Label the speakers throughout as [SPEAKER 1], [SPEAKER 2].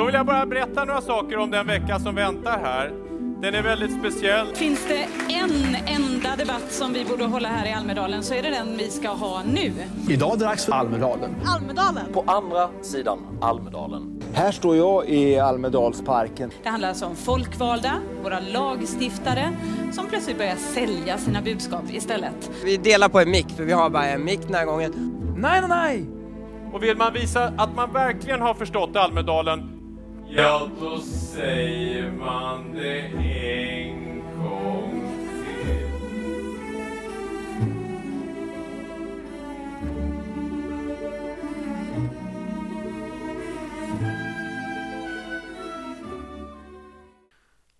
[SPEAKER 1] Då vill jag bara berätta några saker om den vecka som väntar här. Den är väldigt speciell.
[SPEAKER 2] Finns det en enda debatt som vi borde hålla här i Almedalen så är det den vi ska ha nu.
[SPEAKER 3] Idag är det dags för Almedalen.
[SPEAKER 4] Almedalen.
[SPEAKER 5] På andra sidan Almedalen.
[SPEAKER 6] Här står jag i Almedalsparken.
[SPEAKER 2] Det handlar alltså om folkvalda, våra lagstiftare, som plötsligt börjar sälja sina budskap istället.
[SPEAKER 7] Vi delar på en mick, för vi har bara en mick den här gången.
[SPEAKER 3] Nej, nej, nej!
[SPEAKER 1] Och vill man visa att man verkligen har förstått Almedalen, ja då säger man det en gång till.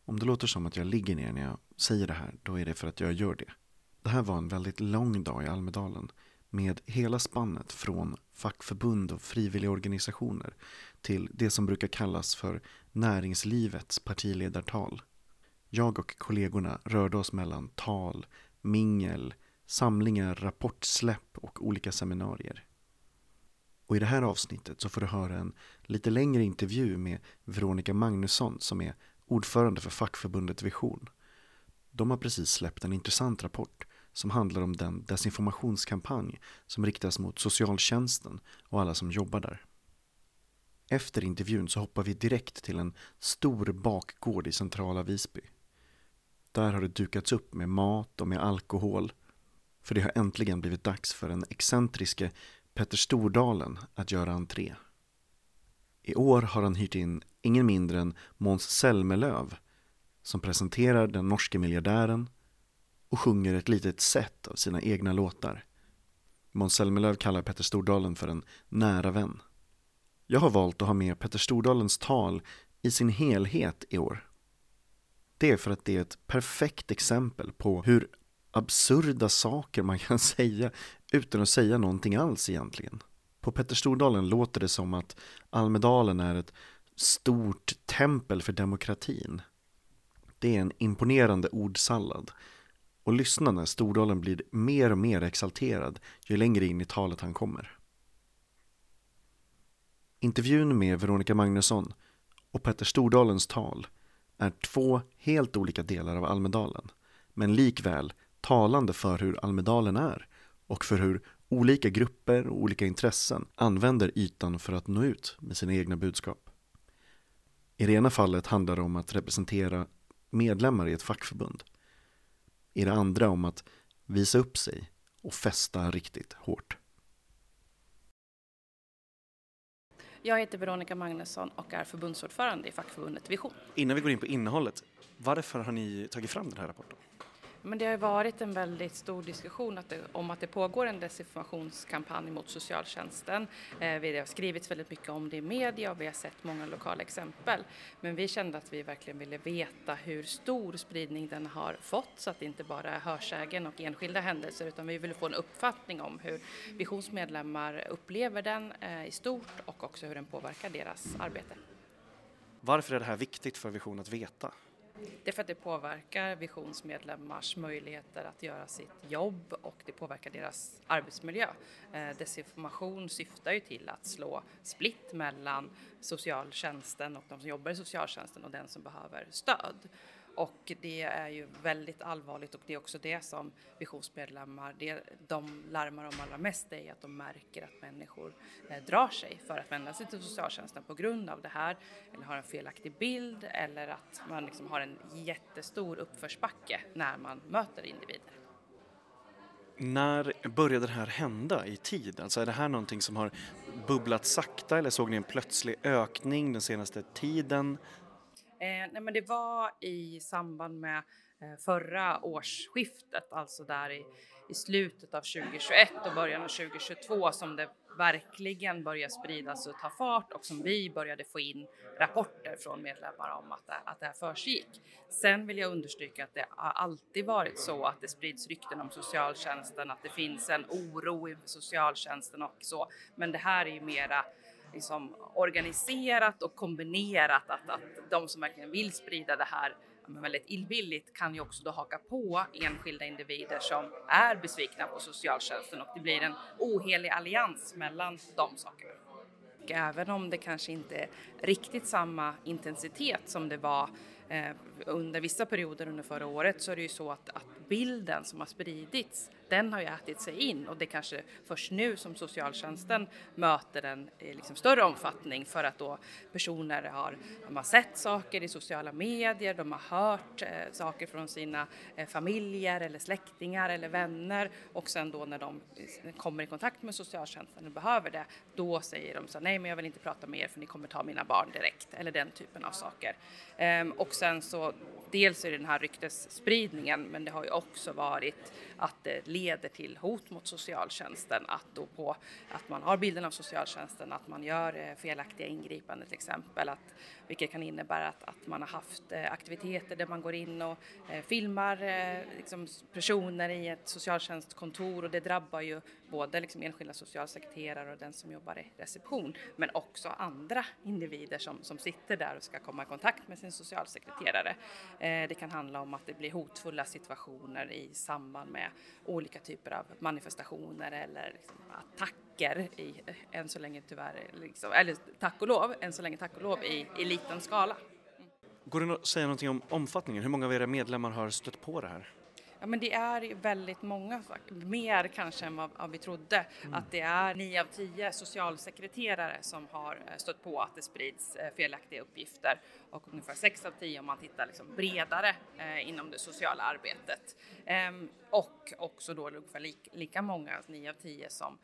[SPEAKER 8] Om det låter som att jag ligger ner när jag säger det här, då är det för att jag gör det. Det här var en väldigt lång dag i Almedalen med hela spannet från fackförbund och frivilligorganisationer till det som brukar kallas för näringslivets partiledartal. Jag och kollegorna rörde oss mellan tal, mingel, samlingar, rapportsläpp och olika seminarier. Och i det här avsnittet så får du höra en lite längre intervju med Veronica Magnusson som är ordförande för fackförbundet Vision. De har precis släppt en intressant rapport som handlar om den desinformationskampanj som riktas mot socialtjänsten och alla som jobbar där. Efter intervjun så hoppar vi direkt till en stor bakgård i centrala Visby. Där har det dukats upp med mat och med alkohol. För det har äntligen blivit dags för den excentriske Petter Stordalen att göra entré. I år har han hyrt in ingen mindre än Måns Zelmerlöw som presenterar den norske miljardären och sjunger ett litet set av sina egna låtar. Måns Zelmerlöw kallar Petter Stordalen för en nära vän. Jag har valt att ha med Petter Stordalens tal i sin helhet i år. Det är för att det är ett perfekt exempel på hur absurda saker man kan säga utan att säga någonting alls egentligen. På Petter Stordalen låter det som att Almedalen är ett stort tempel för demokratin. Det är en imponerande ordsallad och lyssna när Stordalen blir mer och mer exalterad ju längre in i talet han kommer. Intervjun med Veronica Magnusson och Petter Stordalens tal är två helt olika delar av Almedalen men likväl talande för hur Almedalen är och för hur olika grupper och olika intressen använder ytan för att nå ut med sina egna budskap. I det ena fallet handlar det om att representera medlemmar i ett fackförbund. I det andra om att visa upp sig och fästa riktigt hårt.
[SPEAKER 9] Jag heter Veronica Magnusson och är förbundsordförande i fackförbundet Vision.
[SPEAKER 8] Innan vi går in på innehållet, varför har ni tagit fram den här rapporten?
[SPEAKER 9] Men det har ju varit en väldigt stor diskussion att det, om att det pågår en desinformationskampanj mot socialtjänsten. Eh, vi har skrivit väldigt mycket om det i media och vi har sett många lokala exempel. Men vi kände att vi verkligen ville veta hur stor spridning den har fått så att det inte bara är hörsägen och enskilda händelser utan vi ville få en uppfattning om hur visionsmedlemmar upplever den eh, i stort och också hur den påverkar deras arbete.
[SPEAKER 8] Varför är det här viktigt för Vision att veta?
[SPEAKER 9] Det är för att det påverkar visionsmedlemmars möjligheter att göra sitt jobb och det påverkar deras arbetsmiljö. Eh, desinformation syftar ju till att slå splitt mellan socialtjänsten och de som jobbar i socialtjänsten och den som behöver stöd. Och det är ju väldigt allvarligt och det är också det som visionsmedlemmar, det de larmar om allra mest är att de märker att människor eh, drar sig för att vända sig till socialtjänsten på grund av det här eller har en felaktig bild eller att man liksom har en jättestor uppförsbacke när man möter individer.
[SPEAKER 8] När började det här hända i tid? Alltså är det här någonting som har bubblat sakta eller såg ni en plötslig ökning den senaste tiden?
[SPEAKER 9] Eh, nej men det var i samband med eh, förra årsskiftet, alltså där i, i slutet av 2021 och början av 2022 som det verkligen började spridas och ta fart och som vi började få in rapporter från medlemmar om att det, att det här försiggick. Sen vill jag understryka att det har alltid varit så att det sprids rykten om socialtjänsten, att det finns en oro inför socialtjänsten och så. Men det här är ju mera liksom organiserat och kombinerat att, att de som verkligen vill sprida det här men väldigt illvilligt kan ju också då haka på enskilda individer som är besvikna på socialtjänsten och det blir en ohelig allians mellan de sakerna. och även om det kanske inte är riktigt samma intensitet som det var Eh, under vissa perioder under förra året så är det ju så att, att bilden som har spridits den har ju ätit sig in. Och det är kanske först nu som socialtjänsten möter den i liksom större omfattning för att då personer har, de har sett saker i sociala medier, de har hört eh, saker från sina eh, familjer eller släktingar eller vänner. Och sen då när de eh, kommer i kontakt med socialtjänsten och behöver det, då säger de så nej men jag vill inte prata med er för ni kommer ta mina barn direkt. Eller den typen av saker. Ehm, och sen så dels är det den här ryktesspridningen men det har ju också varit att det leder till hot mot socialtjänsten, att, då på, att man har bilden av socialtjänsten, att man gör eh, felaktiga ingripanden till exempel, att, vilket kan innebära att, att man har haft eh, aktiviteter där man går in och eh, filmar liksom personer i ett socialtjänstkontor och det drabbar ju både liksom enskilda socialsekreterare och den som jobbar i reception, men också andra individer som, som sitter där och ska komma i kontakt med sin socialsekreterare. Det kan handla om att det blir hotfulla situationer i samband med olika typer av manifestationer eller liksom attacker i, än så länge tyvärr, liksom, eller tack och lov, än så länge tack och lov i, i liten skala.
[SPEAKER 8] Går det att säga någonting om omfattningen? Hur många av era medlemmar har stött på det här?
[SPEAKER 9] Ja, men det är väldigt många, mer kanske än vad, vi trodde. Mm. Att det är nio av tio socialsekreterare som har eh, stött på att det sprids eh, felaktiga uppgifter och ungefär sex av tio om man tittar liksom bredare eh, inom det sociala arbetet. Ehm, och också då ungefär li, lika många, nio av tio, som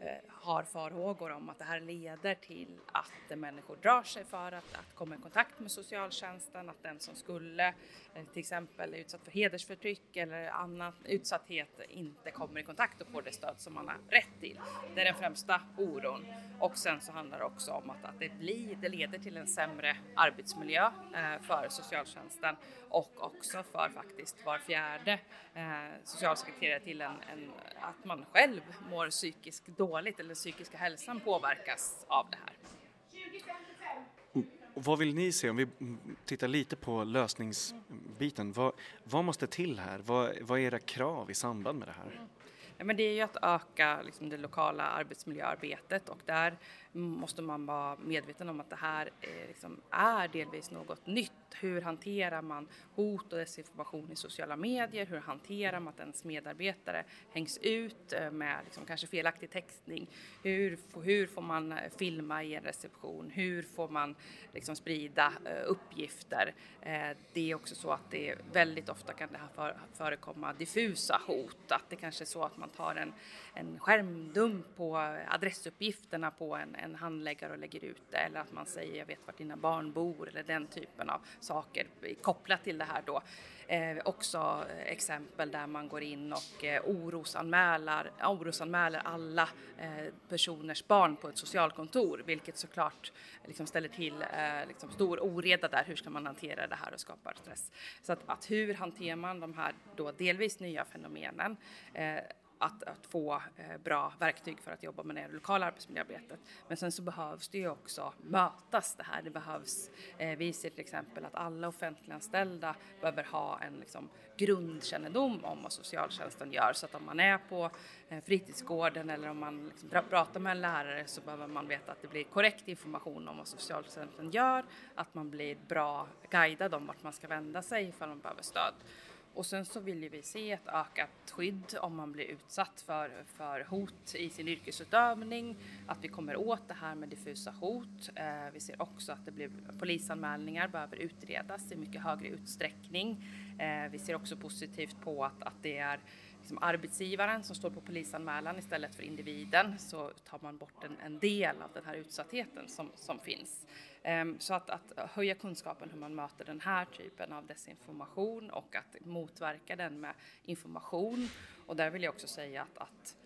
[SPEAKER 9] Eh, har farhågor om att det här leder till att människor drar sig för att, att komma i kontakt med socialtjänsten, att den som skulle eh, till exempel är utsatt för hedersförtryck eller annan utsatthet inte kommer i kontakt och får det stöd som man har rätt till. Det är den främsta oron. Och sen så handlar det också om att, att det, blir, det leder till en sämre arbetsmiljö eh, för socialtjänsten och också för faktiskt var fjärde socialsekreterare till en, en, att man själv mår psykiskt dåligt dåligt eller psykiska hälsan påverkas av det här.
[SPEAKER 8] Och vad vill ni se om vi tittar lite på lösningsbiten? Vad, vad måste till här? Vad, vad är era krav i samband med det här?
[SPEAKER 9] Ja, men det är ju att öka liksom, det lokala arbetsmiljöarbetet och där måste man vara medveten om att det här är, liksom, är delvis något nytt. Hur hanterar man hot och desinformation i sociala medier? Hur hanterar man att ens medarbetare hängs ut eh, med liksom, kanske felaktig textning? Hur, hur får man eh, filma i en reception? Hur får man liksom, sprida eh, uppgifter? Det är också så att det väldigt ofta kan det här förekomma diffusa hot. Att det kanske är så att man tar en, en skärmdump på adressuppgifterna på en, en handläggare och lägger ut det eller att man säger jag vet vart dina barn bor eller den typen av saker kopplat till det här då. Eh, också eh, exempel där man går in och eh, orosanmäler, orosanmäler alla eh, personers barn på ett socialkontor vilket såklart liksom ställer till eh, liksom stor oreda där. Hur ska man hantera det här och skapar stress? Så att, att hur hanterar man de här då delvis nya fenomenen? Eh, att, att få eh, bra verktyg för att jobba med det lokala arbetsmiljöarbetet. Men sen så behövs det ju också mötas det här. Det behövs, eh, vi ser till exempel att alla offentliganställda behöver ha en liksom, grundkännedom om vad socialtjänsten gör så att om man är på eh, fritidsgården eller om man liksom, pratar med en lärare så behöver man veta att det blir korrekt information om vad socialtjänsten gör, att man blir bra guidad om vart man ska vända sig ifall man behöver stöd. Och sen så vill vi se ett ökat skydd om man blir utsatt för, för hot i sin yrkesutövning, att vi kommer åt det här med diffusa hot. Eh, vi ser också att det blir polisanmälningar behöver utredas i mycket högre utsträckning. Eh, vi ser också positivt på att, att det är liksom arbetsgivaren som står på polisanmälan istället för individen så tar man bort en, en del av den här utsattheten som, som finns. Um, så att, att höja kunskapen hur man möter den här typen av desinformation och att motverka den med information. Och där vill jag också säga att, att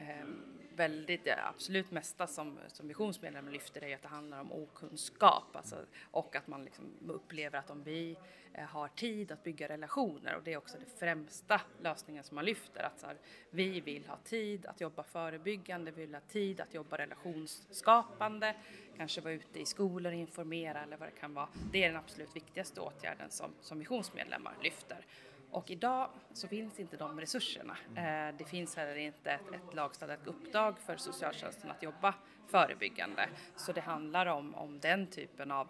[SPEAKER 9] um, väldigt, absolut mesta som, som visionsmedlem lyfter är att det handlar om okunskap alltså, och att man liksom upplever att om vi eh, har tid att bygga relationer och det är också den främsta lösningen som man lyfter att så här, vi vill ha tid att jobba förebyggande, vi vill ha tid att jobba relationsskapande, kanske vara ute i skolor och informera eller vad det kan vara. Det är den absolut viktigaste åtgärden som, som missionsmedlemmar lyfter. Och idag så finns inte de resurserna. Eh, det finns heller inte ett, ett lagstadgat uppdrag för socialtjänsten att jobba förebyggande. Så det handlar om, om den typen av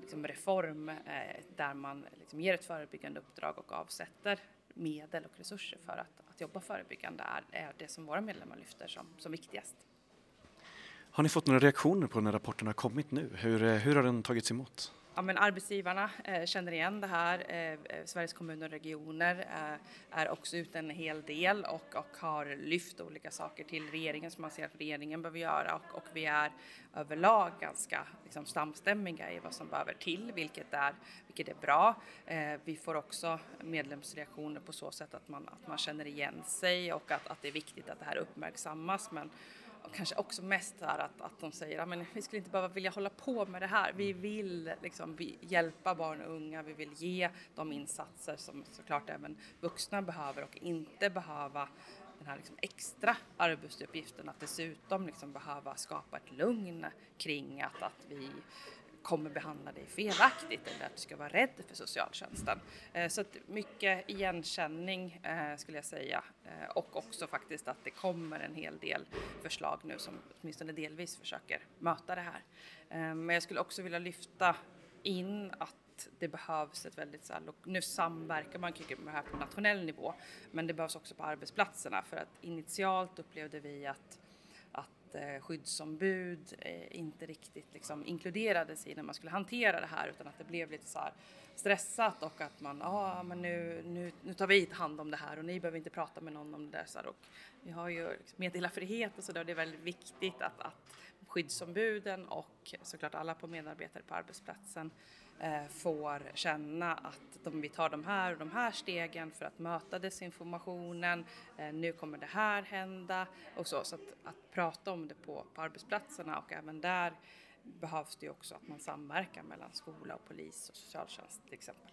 [SPEAKER 9] liksom reform eh, där man liksom ger ett förebyggande uppdrag och avsätter medel och resurser för att, att jobba förebyggande är, är det som våra medlemmar lyfter som, som viktigast.
[SPEAKER 8] Har ni fått några reaktioner på när rapporten har kommit nu? Hur, eh, hur har den tagits emot?
[SPEAKER 9] Ja, men arbetsgivarna eh, känner igen det här. Eh, eh, Sveriges kommuner och regioner eh, är också ute en hel del och, och har lyft olika saker till regeringen som man ser att regeringen behöver göra och, och vi är överlag ganska liksom, samstämmiga i vad som behöver till, vilket är, vilket är bra. Eh, vi får också medlemsreaktioner på så sätt att man, att man känner igen sig och att, att det är viktigt att det här uppmärksammas. Men och kanske också mest här att, att de säger att vi skulle inte behöva vilja hålla på med det här. Vi vill liksom hjälpa barn och unga, vi vill ge de insatser som såklart även vuxna behöver och inte behöva den här liksom extra arbetsuppgiften att dessutom liksom behöva skapa ett lugn kring att, att vi kommer behandla dig felaktigt eller att du ska vara rädd för socialtjänsten. Eh, så att mycket igenkänning eh, skulle jag säga eh, och också faktiskt att det kommer en hel del förslag nu som åtminstone delvis försöker möta det här. Men jag skulle också vilja lyfta in att det behövs ett väldigt så här, nu samverkar man med det här på nationell nivå, men det behövs också på arbetsplatserna för att initialt upplevde vi att att eh, skyddsombud eh, inte riktigt liksom inkluderades i när man skulle hantera det här utan att det blev lite så här stressat och att man, ja ah, men nu, nu, nu tar vi hand om det här och ni behöver inte prata med någon om det där. Så här, och vi har ju liksom meddelarfrihet och sådär och det är väldigt viktigt att, att skyddsombuden och såklart alla på medarbetare på arbetsplatsen eh, Eh, får känna att de, vi tar de här och de här stegen för att möta desinformationen. Eh, nu kommer det här hända och så. Så att, att prata om det på, på arbetsplatserna och även där behövs det ju också att man samverkar mellan skola och polis och socialtjänst till exempel.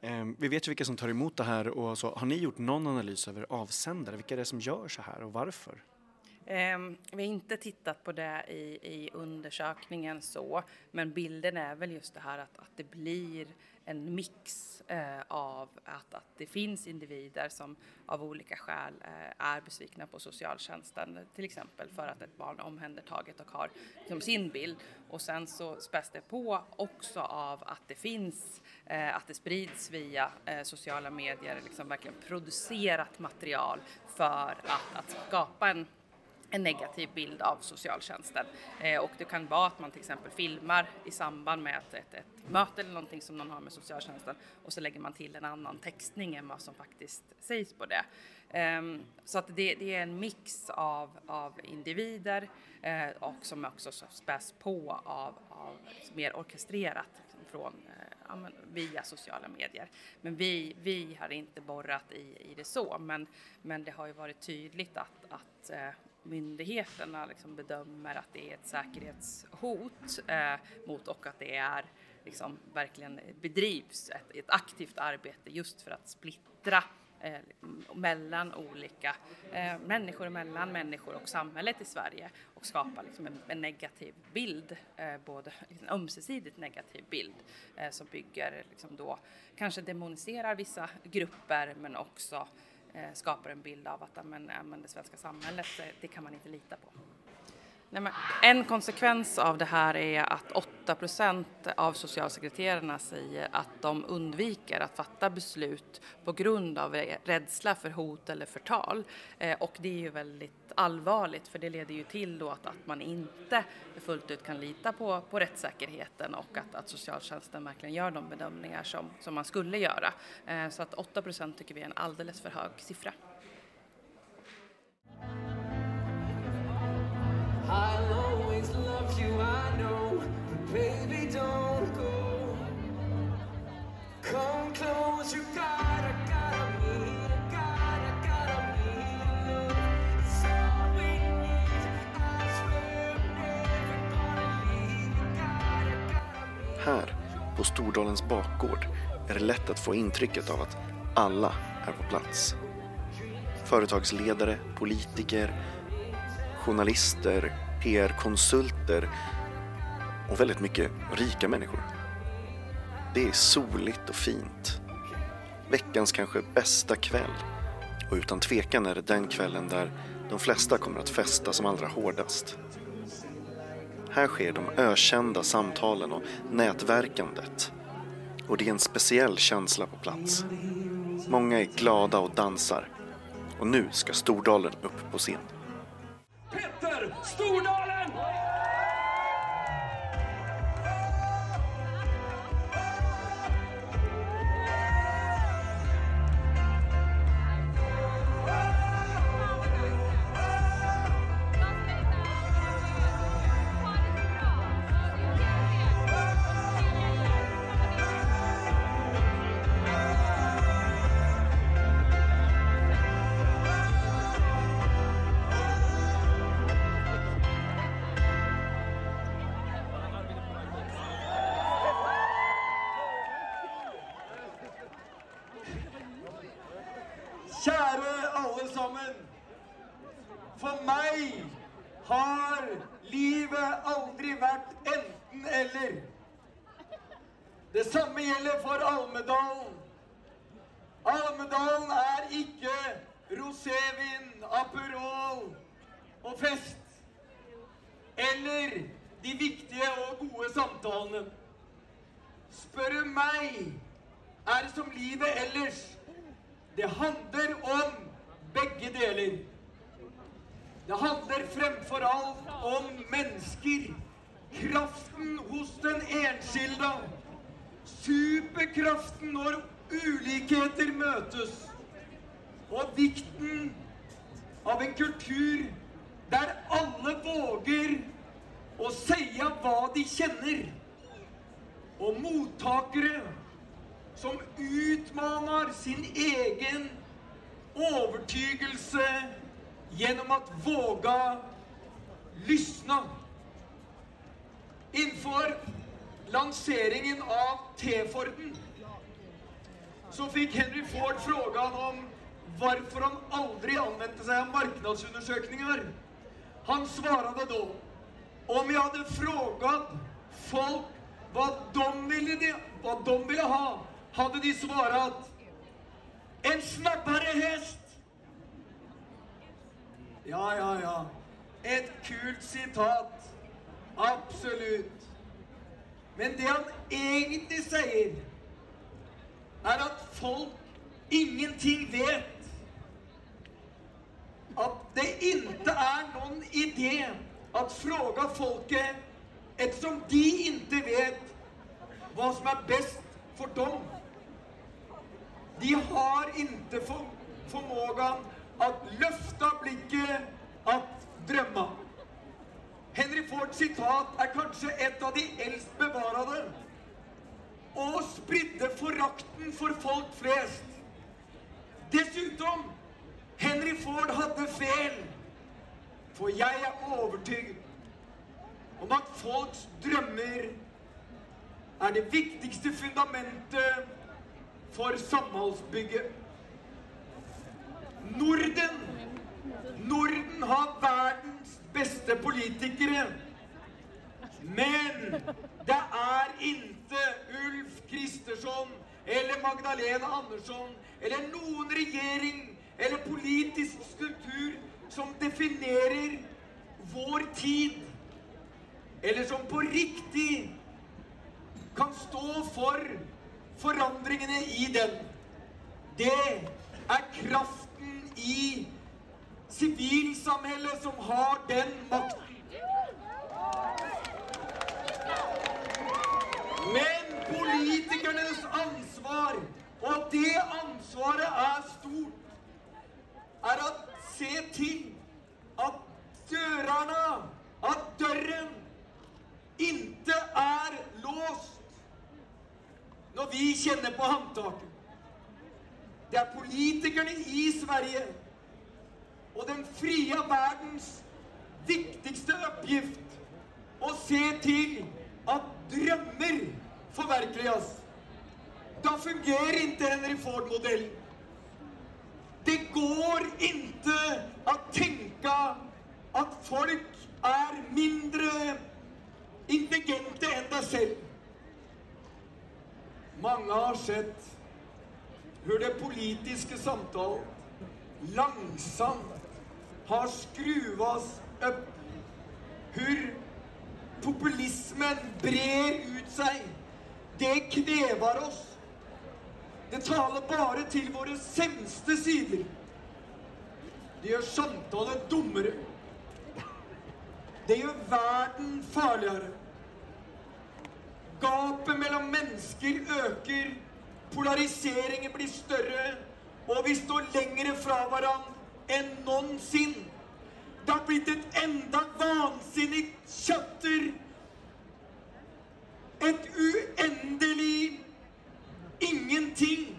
[SPEAKER 8] Ehm, vi vet ju vilka som tar emot det här och så. Har ni gjort någon analys över avsändare? Vilka är det som gör så här och varför?
[SPEAKER 9] Ehm, vi har inte tittat på det i, i, undersökningen så, men bilden är väl just det här att, att det blir en mix eh, av att, att det finns individer som av olika skäl eh, är besvikna på socialtjänsten, till exempel för att ett barn är omhändertaget och har liksom, sin bild. Och sen så späs det på också av att det finns, eh, att det sprids via eh, sociala medier, liksom verkligen producerat material för att, att skapa en en negativ bild av socialtjänsten. Eh, och det kan vara att man till exempel filmar i samband med ett, ett, ett, möte eller någonting som någon har med socialtjänsten och så lägger man till en annan textning än vad som faktiskt sägs på det. Eh, så att det, det, är en mix av, av individer eh, och som också späs på av, av mer orkestrerat liksom, från eh, via sociala medier. Men vi, vi har inte borrat i, i det så, men, men det har ju varit tydligt att, att eh, myndigheterna liksom bedömer att det är ett säkerhetshot eh, mot och att det är liksom verkligen bedrivs ett, ett aktivt arbete just för att splittra eh, mellan olika eh, människor, mellan människor och samhället i Sverige och skapa liksom en, en negativ bild, eh, både liksom ömsesidigt negativ bild eh, som bygger liksom då kanske demoniserar vissa grupper men också eh, Eh, skapar en bild av att amen, amen, det svenska samhället, eh, det kan man inte lita på. Nej, en konsekvens av det här är att 8 procent av socialsekreterarna säger att de undviker att fatta beslut på grund av rädsla för hot eller förtal. Eh, och det är ju väldigt allvarligt för det leder ju till då att, att man inte fullt ut kan lita på, på rättssäkerheten och att, att socialtjänsten verkligen gör de bedömningar som, som man skulle göra. Eh, så att 8 procent tycker vi är en alldeles för hög siffra.
[SPEAKER 8] Här, på Stordalens bakgård, är det lätt att få intrycket av att alla är på plats. Företagsledare, politiker, journalister, PR-konsulter och väldigt mycket rika människor. Det är soligt och fint veckans kanske bästa kväll. Och utan tvekan är det den kvällen där de flesta kommer att festa som allra hårdast. Här sker de ökända samtalen och nätverkandet. Och det är en speciell känsla på plats. Många är glada och dansar. Och nu ska Stordalen upp på scen.
[SPEAKER 3] Petter Stordalen!
[SPEAKER 4] Vært enten-eller. Det samme gjelder for Almedalen. Almedalen er ikke rosévin, Aperol og fest. Eller de viktige og gode samtalene. Spør du meg, er det som livet ellers. Det handler om begge deler. Det handler fremfor alt om mennesker. Kraften hos den enskilda. Superkraften når ulikheter møtes. Og vikten av en kultur der alle våger å si hva de kjenner. Og mottakere som utmanar sin egen övertygelse genom att våga lyssna. Inför lanseringen av T-Forden så fick Henry Ford frågan om varför han aldrig använde sig av marknadsundersökningar. Han svarade då, om jag hade frågat folk vad de ville, vad de ville ha, hade de svarat en snabbare häst. Ja, ja, ja. Ett kul citat. Absolut. Men det han egentligen säger är att folk ingenting vet. Att det inte är någon idé att fråga folket eftersom de inte vet vad som är bäst för dem. De har inte för, förmågan att lyfta blicken, att drömma. Henry Fords citat är kanske ett av de äldst bevarade och spridde förakten för folk flest. Dessutom, Henry Ford hade fel. För jag är övertygad om att folks drömmar är det viktigaste fundamentet för samhällsbygget. Norden, Norden har världen bästa politiker. Men det är inte Ulf Kristersson eller Magdalena Andersson eller någon regering eller politisk struktur som definierar vår tid. Eller som på riktigt kan stå för förändringarna i den. Det är kraften i civilsamhället som har den makten. Men politikernas ansvar, och det ansvaret är stort, är att se till att dörrarna, att dörren inte är låst när vi känner på handtaket. Det är politikerna i Sverige och den fria världens viktigaste uppgift att se till att drömmar förverkligas. Då fungerar inte Henry Ford-modell. Det går inte att tänka att folk är mindre intelligenta än dig själv. Många har sett hur det politiska samtalet långsamt har skruvats upp. Hur populismen brer ut sig. Det kvävar oss. Det talar bara till våra sämsta sidor. Det gör samtalet dummare. Det gör världen farligare. Gapet mellan människor ökar, polariseringen blir större och vi står längre från varandra än någonsin. Det har blivit ett enda vansinnigt kötter. Ett oändligt ingenting.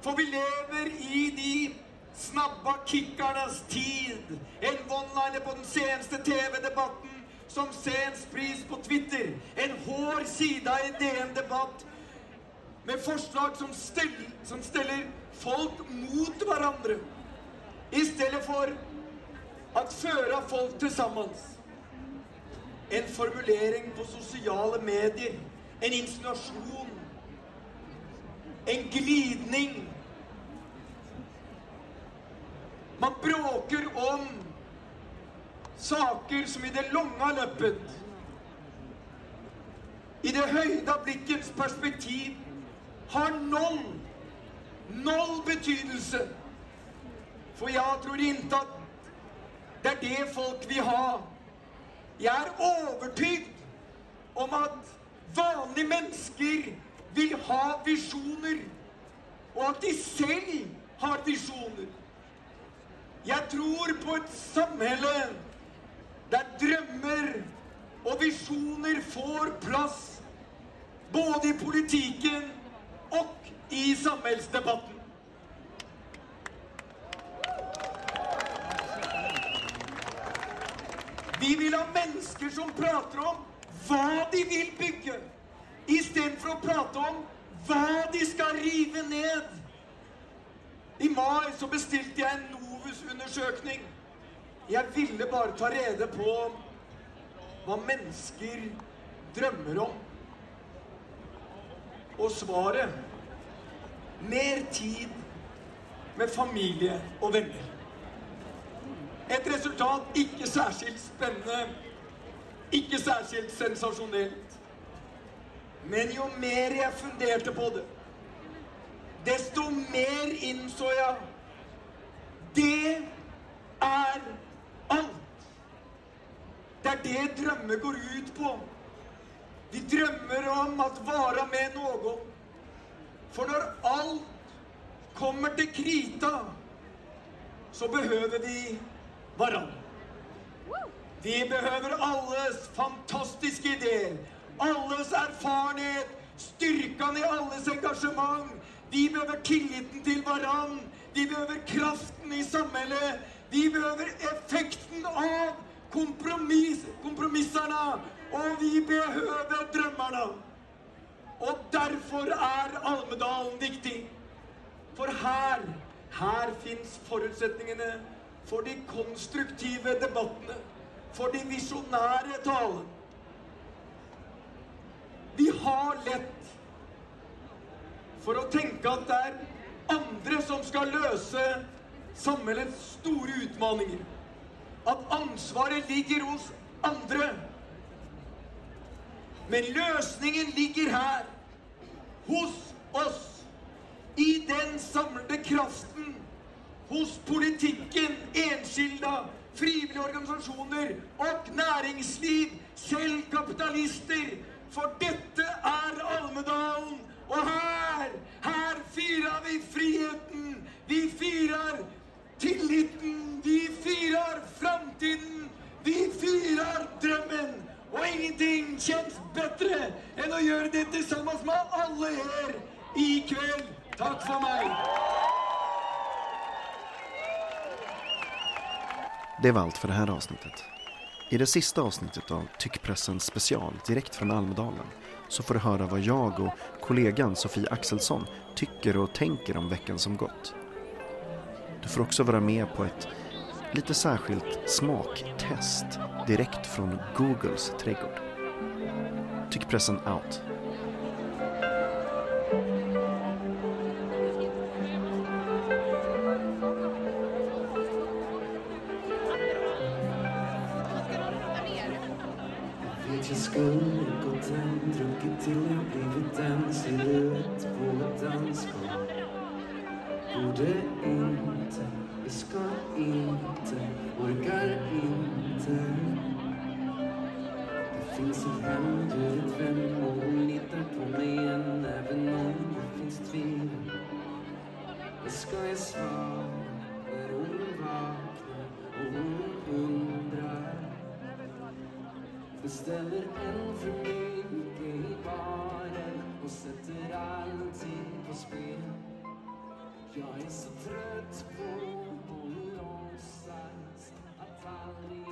[SPEAKER 4] För vi lever i de snabba kickarnas tid. En one-liner på den senaste TV-debatten som sen sprids på Twitter. En hård sida i DN Debatt med förslag som, ställ, som ställer folk mot varandra istället för att föra folk tillsammans. En formulering på sociala medier, en insinuation, en glidning. Man bråkar om saker som i det långa loppet, i det höjda blickens perspektiv, har noll, noll betydelse. För jag tror inte att det är det folk vill ha. Jag är övertygad om att vanliga människor vill ha visioner och att de själva har visioner. Jag tror på ett samhälle där drömmar och visioner får plats både i politiken och i samhällsdebatten. Vi vill ha människor som pratar om vad de vill bygga istället för att prata om vad de ska riva ned. I maj så beställde jag en Novus-undersökning. Jag ville bara ta reda på vad människor drömmer om. Och svaret? Mer tid med familj och vänner. Ett resultat inte särskilt spännande, inte särskilt sensationellt. Men ju mer jag funderade på det, desto mer insåg jag det är allt. Det är det drömmar går ut på. Vi drömmer om att vara med någon. För när allt kommer till krita så behöver vi varandra. Vi behöver allas fantastiska idéer, allas erfarenhet, styrkan i allas engagemang. Vi behöver tilliten till varandra. Vi behöver kraften i samhället. Vi behöver effekten av kompromiss, kompromisserna och vi behöver drömmarna. Och därför är Almedalen viktig. För här, här finns förutsättningarna för de konstruktiva debatterna, för de visionära talen. Vi har lätt för att tänka att det är andra som ska lösa samhällets stora utmaningar. Att ansvaret ligger hos andra. Men lösningen ligger här, hos oss, i den samlade kraften, hos politiken, enskilda, frivilliga organisationer och näringsliv, källkapitalister. För detta är Almedalen och här, här firar vi friheten, vi firar tilliten, vi firar framtiden, vi firar drömmen. Och ingenting känns bättre än att göra det tillsammans med alla er ikväll. Tack för mig!
[SPEAKER 8] Det var allt för det här avsnittet. I det sista avsnittet av Tyckpressen special direkt från Almedalen så får du höra vad jag och kollegan Sofie Axelsson tycker och tänker om veckan som gått. Du får också vara med på ett lite särskilt smaktest direkt från Googles trädgård. Tyckpressen out.
[SPEAKER 10] jag skulle gått hem Druckit till jag blivit en siluett på ett dansgolv Borde inte, vi ska inte, orkar inte det finns en hem, vem, och hon litar på mig än, även om det finns tvivel. Vad ska jag svara när hon vaknar och hon undrar? Beställer en för mycket i baren och sätter allting på spel. Jag är så trött på att låtsas att aldrig